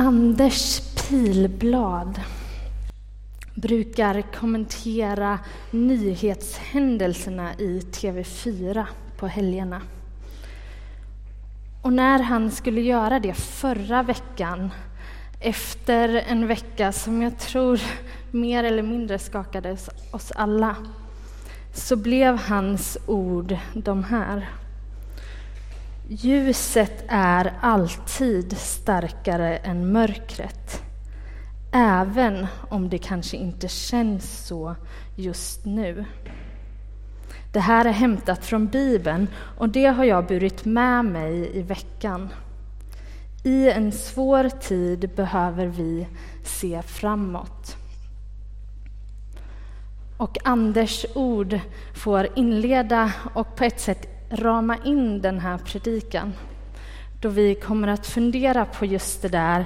Anders Pilblad brukar kommentera nyhetshändelserna i TV4 på helgerna. Och när han skulle göra det förra veckan, efter en vecka som jag tror mer eller mindre skakade oss alla, så blev hans ord de här. Ljuset är alltid starkare än mörkret, även om det kanske inte känns så just nu. Det här är hämtat från Bibeln och det har jag burit med mig i veckan. I en svår tid behöver vi se framåt. Och Anders ord får inleda och på ett sätt rama in den här predikan. Då vi kommer att fundera på just det där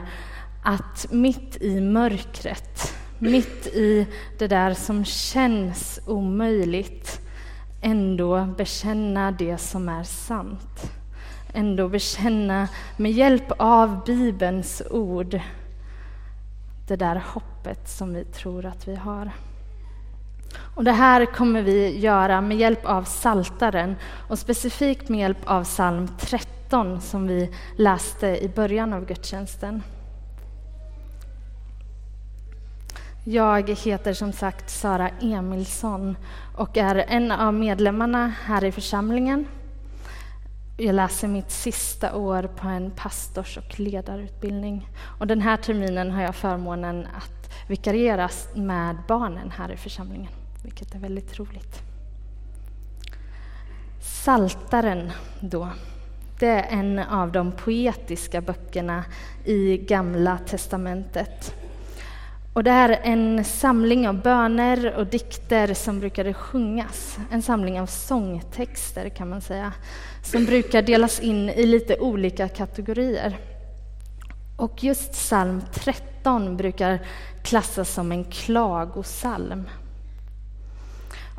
att mitt i mörkret, mitt i det där som känns omöjligt, ändå bekänna det som är sant. Ändå bekänna med hjälp av Bibelns ord det där hoppet som vi tror att vi har. Och det här kommer vi göra med hjälp av Saltaren och specifikt med hjälp av psalm 13 som vi läste i början av gudstjänsten. Jag heter som sagt Sara Emilsson och är en av medlemmarna här i församlingen. Jag läser mitt sista år på en pastors och ledarutbildning. Och den här terminen har jag förmånen att vikarieras med barnen här i församlingen vilket är väldigt roligt. Saltaren då, det är en av de poetiska böckerna i Gamla testamentet. Och det är en samling av böner och dikter som brukade sjungas. En samling av sångtexter kan man säga, som brukar delas in i lite olika kategorier. Och just psalm 13 brukar klassas som en klagosalm.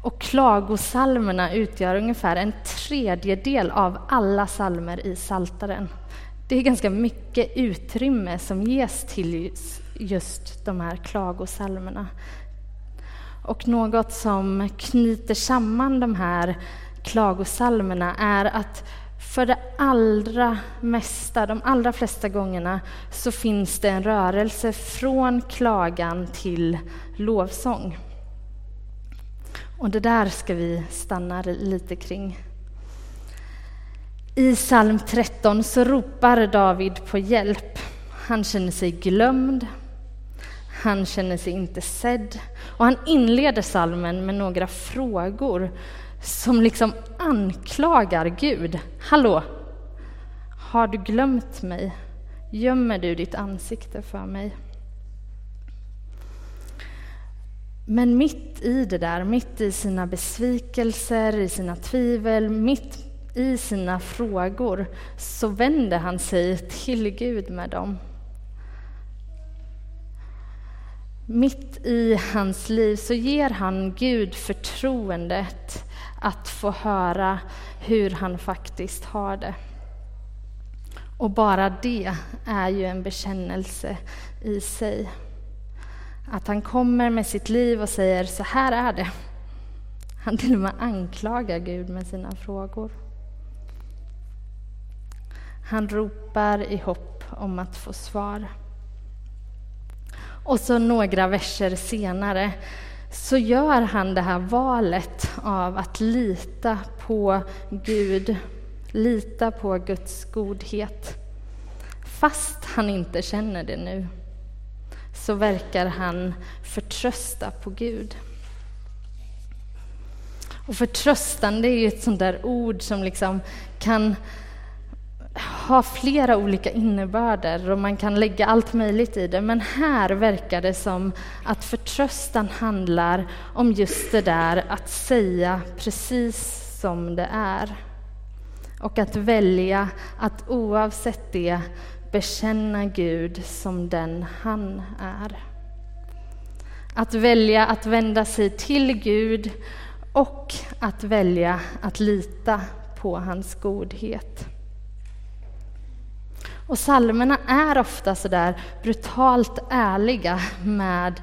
Och klagosalmerna utgör ungefär en tredjedel av alla salmer i Saltaren. Det är ganska mycket utrymme som ges till just de här klagosalmerna. Och något som knyter samman de här klagosalmerna är att för det allra mesta, de allra flesta gångerna, så finns det en rörelse från klagan till lovsång. Och det där ska vi stanna lite kring. I psalm 13 så ropar David på hjälp. Han känner sig glömd, han känner sig inte sedd och han inleder salmen med några frågor som liksom anklagar Gud. Hallå, har du glömt mig? Gömmer du ditt ansikte för mig? Men mitt i det där, mitt i sina besvikelser, i sina tvivel, mitt i sina frågor, så vänder han sig till Gud med dem. Mitt i hans liv så ger han Gud förtroendet att få höra hur han faktiskt har det. Och bara det är ju en bekännelse i sig. Att han kommer med sitt liv och säger så här är det. Han till och med anklagar Gud med sina frågor. Han ropar i hopp om att få svar. Och så några verser senare så gör han det här valet av att lita på Gud, lita på Guds godhet, fast han inte känner det nu så verkar han förtrösta på Gud. Och förtröstan, det är ju ett sånt där ord som liksom kan ha flera olika innebörder och man kan lägga allt möjligt i det. Men här verkar det som att förtröstan handlar om just det där att säga precis som det är. Och att välja att oavsett det bekänna Gud som den han är. Att välja att vända sig till Gud och att välja att lita på hans godhet. Och salmerna är ofta så där brutalt ärliga med,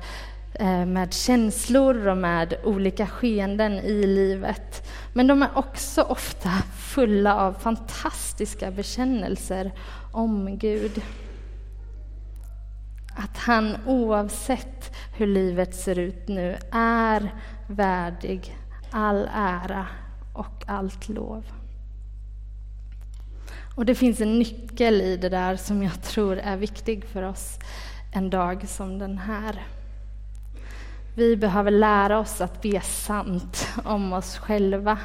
eh, med känslor och med olika skeenden i livet. Men de är också ofta fulla av fantastiska bekännelser om Gud. Att han oavsett hur livet ser ut nu är värdig all ära och allt lov. Och det finns en nyckel i det där som jag tror är viktig för oss en dag som den här. Vi behöver lära oss att be sant om oss själva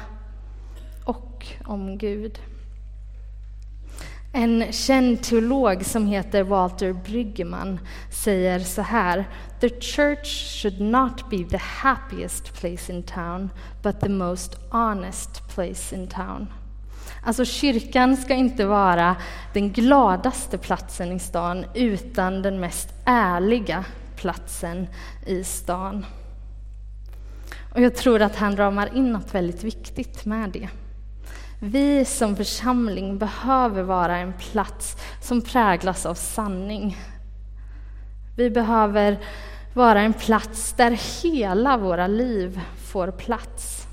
och om Gud. En känd teolog som heter Walter Bryggeman säger så här. The church should not be the happiest place in town, but the most honest place in town. Alltså kyrkan ska inte vara den gladaste platsen i stan, utan den mest ärliga platsen i stan. Och jag tror att han ramar in något väldigt viktigt med det. Vi som församling behöver vara en plats som präglas av sanning. Vi behöver vara en plats där hela våra liv får plats.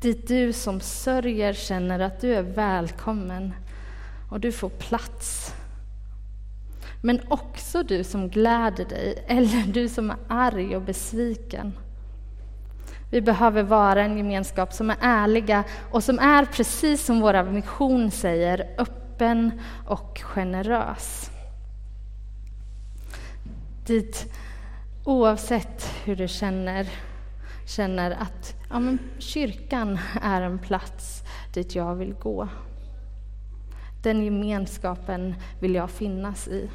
Dit du som sörjer känner att du är välkommen och du får plats. Men också du som gläder dig eller du som är arg och besviken. Vi behöver vara en gemenskap som är ärliga och som är, precis som vår mission säger, öppen och generös. Dit, oavsett hur du känner, känner att ja, men kyrkan är en plats dit jag vill gå. Den gemenskapen vill jag finnas i.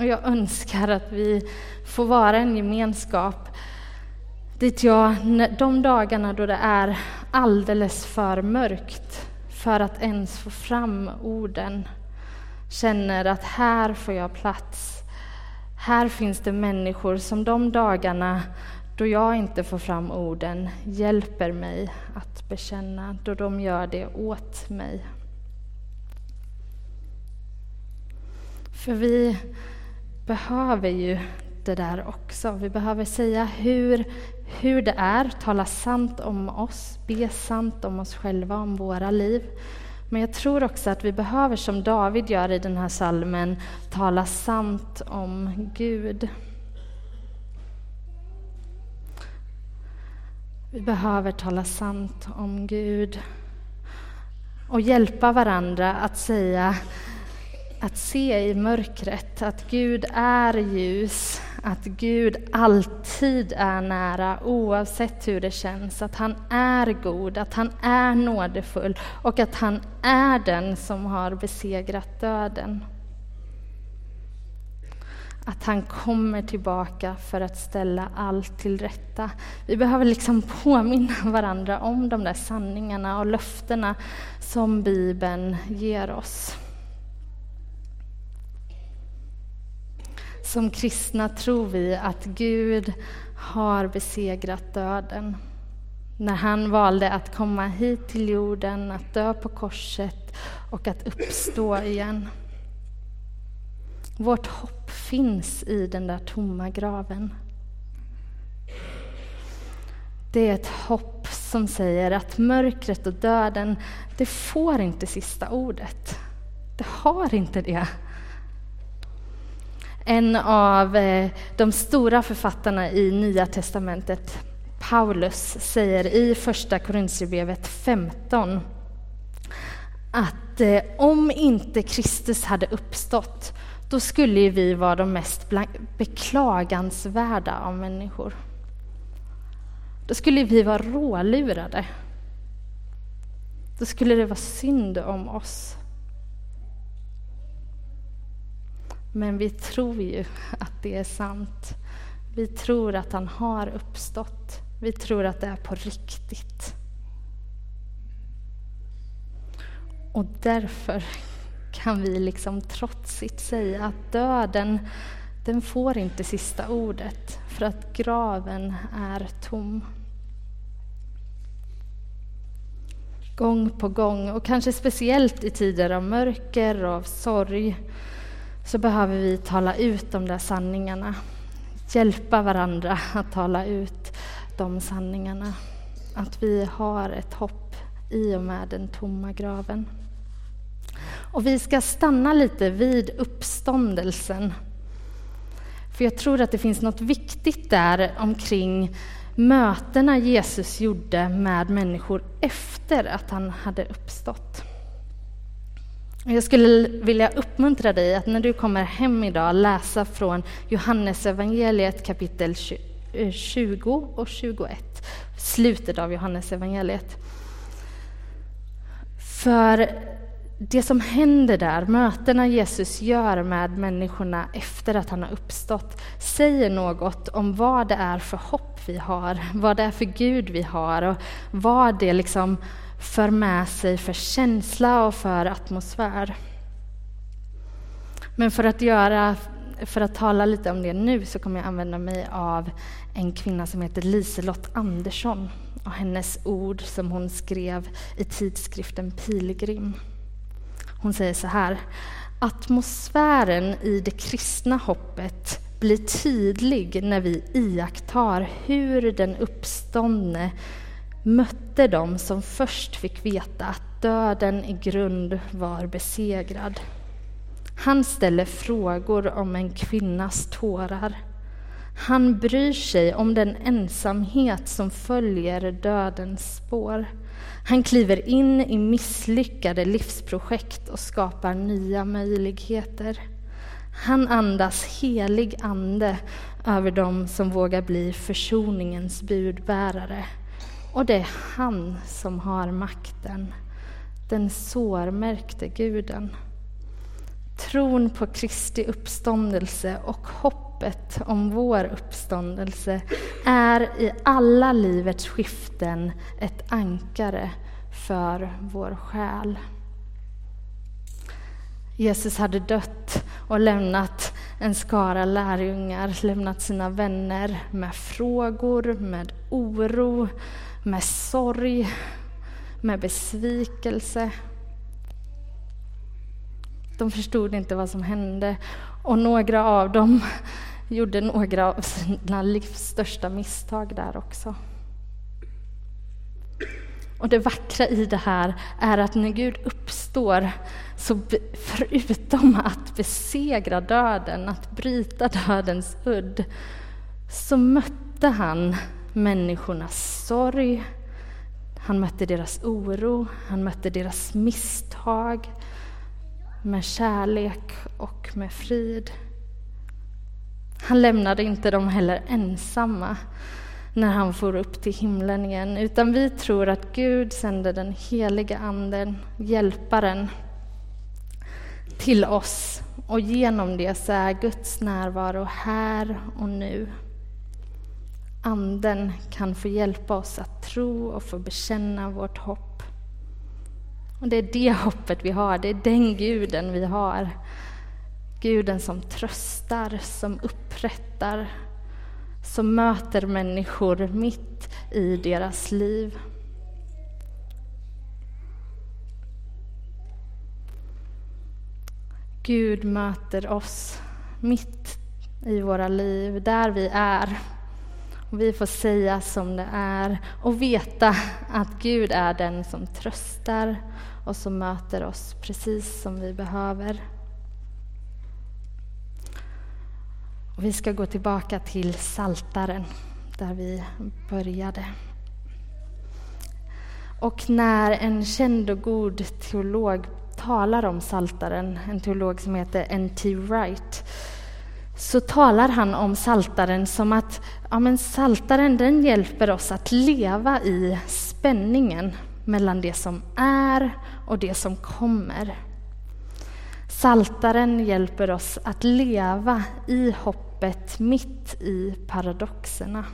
Och jag önskar att vi får vara en gemenskap dit jag, de dagarna då det är alldeles för mörkt för att ens få fram orden, känner att här får jag plats. Här finns det människor som de dagarna då jag inte får fram orden hjälper mig att bekänna, då de gör det åt mig. För vi behöver ju det där också. Vi behöver säga hur, hur det är, tala sant om oss, be sant om oss själva, om våra liv. Men jag tror också att vi behöver, som David gör i den här salmen, tala sant om Gud. Vi behöver tala sant om Gud och hjälpa varandra att säga att se i mörkret att Gud är ljus, att Gud alltid är nära oavsett hur det känns, att han är god, att han är nådefull och att han är den som har besegrat döden. Att han kommer tillbaka för att ställa allt till rätta. Vi behöver liksom påminna varandra om de där sanningarna och löftena som Bibeln ger oss. Som kristna tror vi att Gud har besegrat döden. När han valde att komma hit till jorden, att dö på korset och att uppstå igen. Vårt hopp finns i den där tomma graven. Det är ett hopp som säger att mörkret och döden, det får inte sista ordet. Det har inte det. En av eh, de stora författarna i Nya testamentet, Paulus, säger i Första Korintierbrevet 15 att eh, om inte Kristus hade uppstått, då skulle vi vara de mest beklagansvärda av människor. Då skulle vi vara rålurade. Då skulle det vara synd om oss. Men vi tror ju att det är sant. Vi tror att han har uppstått. Vi tror att det är på riktigt. Och därför kan vi liksom trotsigt säga att döden, den får inte sista ordet, för att graven är tom. gång på gång och kanske speciellt i tider av mörker och av sorg så behöver vi tala ut de där sanningarna. Hjälpa varandra att tala ut de sanningarna. Att vi har ett hopp i och med den tomma graven. Och vi ska stanna lite vid uppståndelsen. För jag tror att det finns något viktigt där omkring mötena Jesus gjorde med människor efter att han hade uppstått. Jag skulle vilja uppmuntra dig att när du kommer hem idag läsa från Johannes evangeliet kapitel 20 eh, och 21, slutet av Johannes evangeliet. För det som händer där, mötena Jesus gör med människorna efter att han har uppstått, säger något om vad det är för hopp vi har, vad det är för Gud vi har och vad det liksom för med sig för känsla och för atmosfär. Men för att, göra, för att tala lite om det nu så kommer jag använda mig av en kvinna som heter Liselott Andersson och hennes ord som hon skrev i tidskriften Pilgrim. Hon säger så här. Atmosfären i det kristna hoppet blir tydlig när vi iakttar hur den uppståndne mötte dem som först fick veta att döden i grund var besegrad. Han ställer frågor om en kvinnas tårar. Han bryr sig om den ensamhet som följer dödens spår. Han kliver in i misslyckade livsprojekt och skapar nya möjligheter. Han andas helig ande över dem som vågar bli försoningens budbärare. Och det är han som har makten, den sårmärkte guden. Tron på Kristi uppståndelse och hoppet om vår uppståndelse är i alla livets skiften ett ankare för vår själ. Jesus hade dött och lämnat en skara lärjungar, lämnat sina vänner med frågor, med oro, med sorg, med besvikelse. De förstod inte vad som hände och några av dem gjorde några av sina livs största misstag där också. Och det vackra i det här är att när Gud uppstår, så förutom att besegra döden, att bryta dödens udd, så mötte han människornas sorg, han mötte deras oro, han mötte deras misstag med kärlek och med frid. Han lämnade inte dem heller ensamma när han for upp till himlen igen, utan vi tror att Gud sände den heliga Anden, Hjälparen, till oss och genom det så är Guds närvaro här och nu. Anden kan få hjälpa oss att tro och få bekänna vårt hopp. Och det är det hoppet vi har, det är den guden vi har. Guden som tröstar, som upprättar, som möter människor mitt i deras liv. Gud möter oss mitt i våra liv, där vi är. Vi får säga som det är och veta att Gud är den som tröstar och som möter oss precis som vi behöver. Och vi ska gå tillbaka till Saltaren där vi började. Och när en känd och god teolog talar om Saltaren, en teolog som heter N.T. Wright, så talar han om Saltaren som att ja, men Saltaren den hjälper oss att leva i spänningen mellan det som är och det som kommer. Saltaren hjälper oss att leva i hoppet mitt i paradoxerna.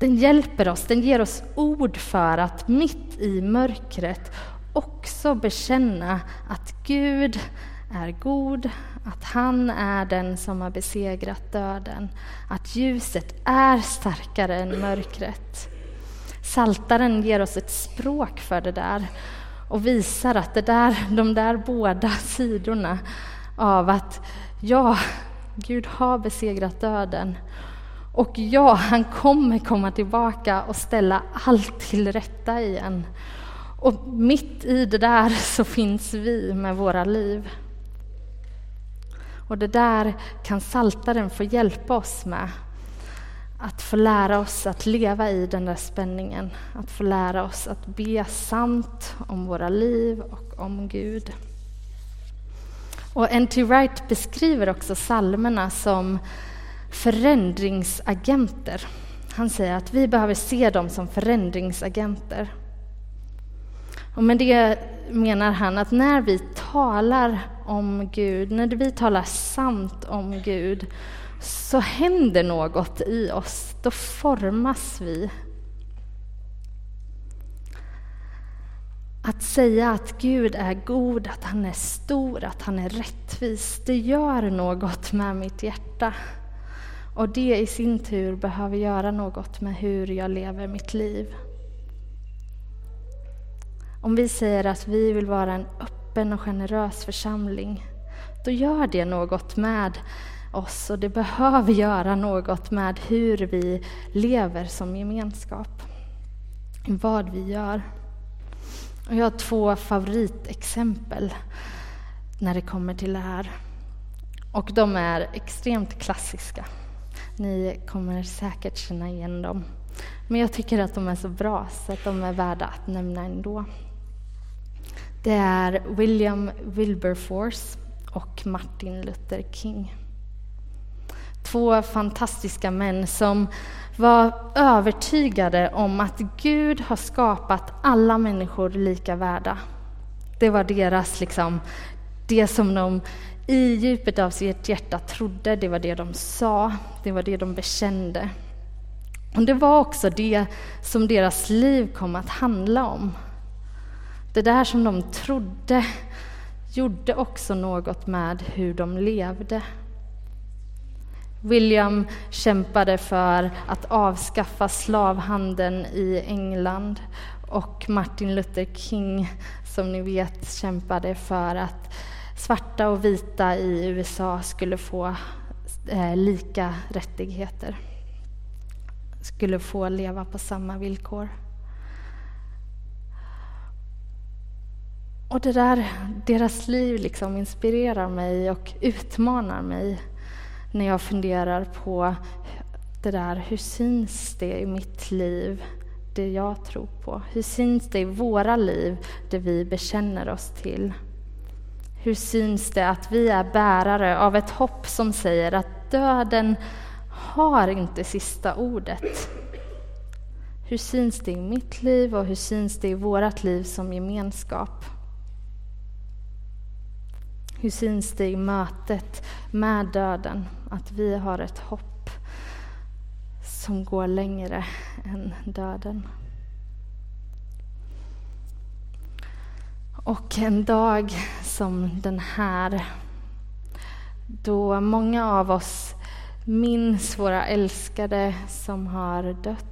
Den hjälper oss, den ger oss ord för att mitt i mörkret också bekänna att Gud är god, att han är den som har besegrat döden, att ljuset är starkare än mörkret. Saltaren ger oss ett språk för det där och visar att det där, de där båda sidorna av att ja, Gud har besegrat döden och ja, han kommer komma tillbaka och ställa allt till rätta igen. Och mitt i det där så finns vi med våra liv. Och det där kan Saltaren få hjälpa oss med. Att få lära oss att leva i den där spänningen. Att få lära oss att be sant om våra liv och om Gud. Och N.T. Wright beskriver också salmerna som förändringsagenter. Han säger att vi behöver se dem som förändringsagenter. Och med det menar han att när vi talar om Gud, när vi talar sant om Gud, så händer något i oss. Då formas vi. Att säga att Gud är god, att han är stor, att han är rättvis, det gör något med mitt hjärta. Och det i sin tur behöver göra något med hur jag lever mitt liv. Om vi säger att vi vill vara en öppen och generös församling, då gör det något med oss och det behöver göra något med hur vi lever som gemenskap. Vad vi gör. Och jag har två favoritexempel när det kommer till det här. Och de är extremt klassiska. Ni kommer säkert känna igen dem. Men jag tycker att de är så bra så att de är värda att nämna ändå. Det är William Wilberforce och Martin Luther King. Två fantastiska män som var övertygade om att Gud har skapat alla människor lika värda. Det var deras, liksom, det som de i djupet av sitt hjärta trodde, det var det de sa, det var det de bekände. Och det var också det som deras liv kom att handla om. Det där som de trodde gjorde också något med hur de levde. William kämpade för att avskaffa slavhandeln i England och Martin Luther King, som ni vet, kämpade för att svarta och vita i USA skulle få eh, lika rättigheter. Skulle få leva på samma villkor. Och det där, deras liv liksom inspirerar mig och utmanar mig när jag funderar på det där, hur syns det i mitt liv, det jag tror på? Hur syns det i våra liv, det vi bekänner oss till? Hur syns det att vi är bärare av ett hopp som säger att döden har inte sista ordet? Hur syns det i mitt liv och hur syns det i vårt liv som gemenskap? Hur syns det i mötet med döden, att vi har ett hopp som går längre än döden? Och en dag som den här, då många av oss minns våra älskade som har dött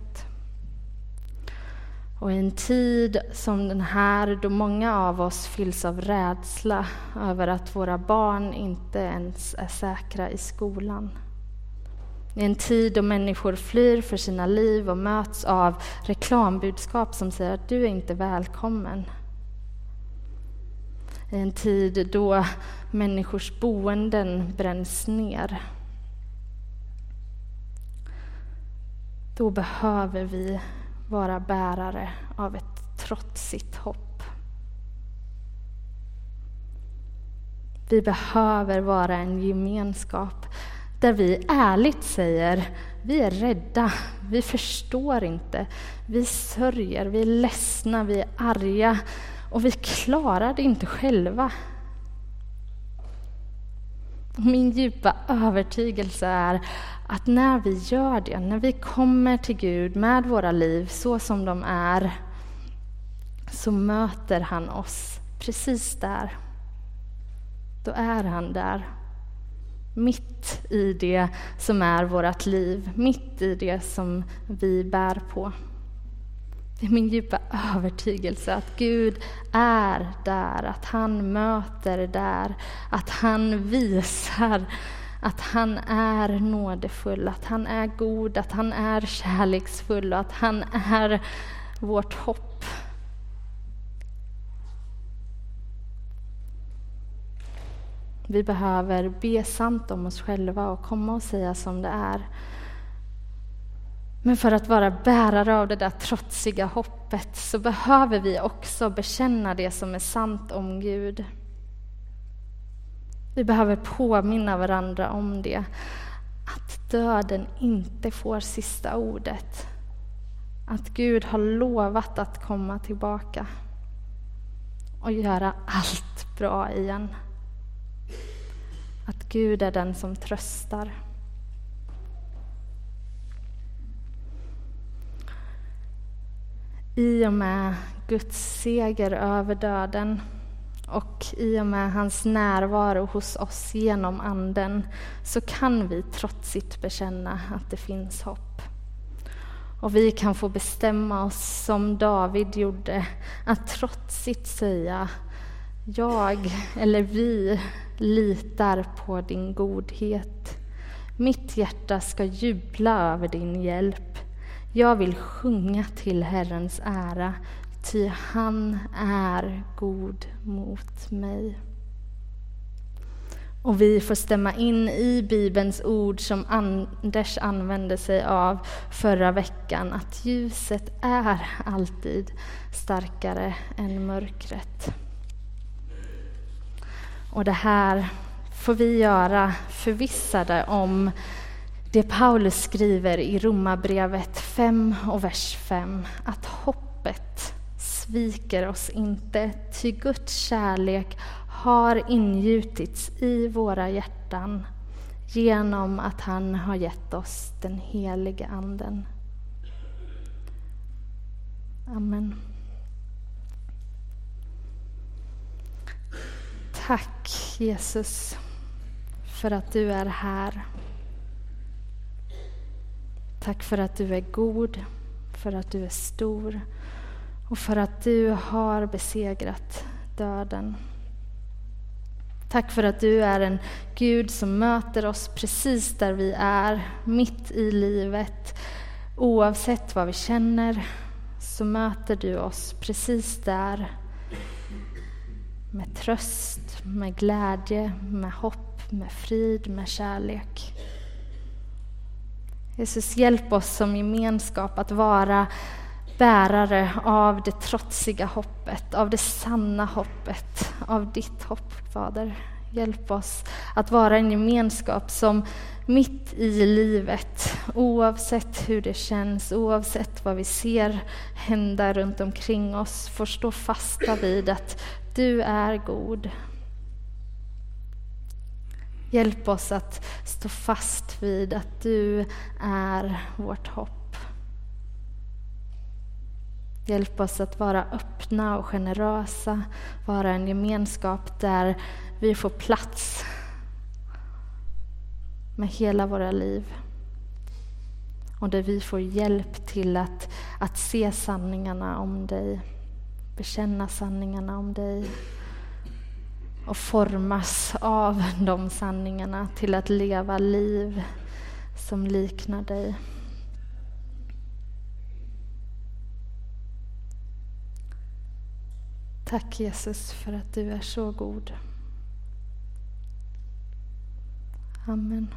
och i en tid som den här, då många av oss fylls av rädsla över att våra barn inte ens är säkra i skolan. I en tid då människor flyr för sina liv och möts av reklambudskap som säger att du är inte välkommen. I en tid då människors boenden bränns ner. Då behöver vi vara bärare av ett trotsigt hopp. Vi behöver vara en gemenskap där vi ärligt säger vi är rädda, vi förstår inte, vi sörjer, vi är ledsna, vi är arga och vi klarar det inte själva. Min djupa övertygelse är att när vi gör det, när vi kommer till Gud med våra liv så som de är, så möter han oss precis där. Då är han där. Mitt i det som är vårt liv, mitt i det som vi bär på. Det är min djupa övertygelse att Gud är där, att han möter där, att han visar att han är nådefull, att han är god, att han är kärleksfull och att han är vårt hopp. Vi behöver be sant om oss själva och komma och säga som det är. Men för att vara bärare av det där trotsiga hoppet så behöver vi också bekänna det som är sant om Gud. Vi behöver påminna varandra om det, att döden inte får sista ordet. Att Gud har lovat att komma tillbaka och göra allt bra igen. Att Gud är den som tröstar. I och med Guds seger över döden och i och med hans närvaro hos oss genom Anden så kan vi trotsigt bekänna att det finns hopp. Och vi kan få bestämma oss som David gjorde, att trotsigt säga jag eller vi litar på din godhet. Mitt hjärta ska jubla över din hjälp. Jag vill sjunga till Herrens ära, ty han är god mot mig. Och vi får stämma in i Bibelns ord som Anders använde sig av förra veckan, att ljuset är alltid starkare än mörkret. Och det här får vi göra förvissade om det Paulus skriver i Romarbrevet 5 och vers 5, att hoppet sviker oss inte, ty Guds kärlek har ingjutits i våra hjärtan genom att han har gett oss den helige Anden. Amen. Tack Jesus för att du är här. Tack för att du är god, för att du är stor och för att du har besegrat döden. Tack för att du är en Gud som möter oss precis där vi är, mitt i livet. Oavsett vad vi känner så möter du oss precis där med tröst, med glädje, med hopp, med frid, med kärlek. Jesus, hjälp oss som gemenskap att vara bärare av det trotsiga hoppet, av det sanna hoppet, av ditt hopp, Fader. Hjälp oss att vara en gemenskap som mitt i livet, oavsett hur det känns, oavsett vad vi ser hända runt omkring oss, får stå fasta vid att du är god. Hjälp oss att stå fast vid att du är vårt hopp. Hjälp oss att vara öppna och generösa, vara en gemenskap där vi får plats med hela våra liv. Och där vi får hjälp till att, att se sanningarna om dig, bekänna sanningarna om dig och formas av de sanningarna till att leva liv som liknar dig. Tack Jesus för att du är så god. Amen.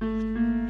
Mm.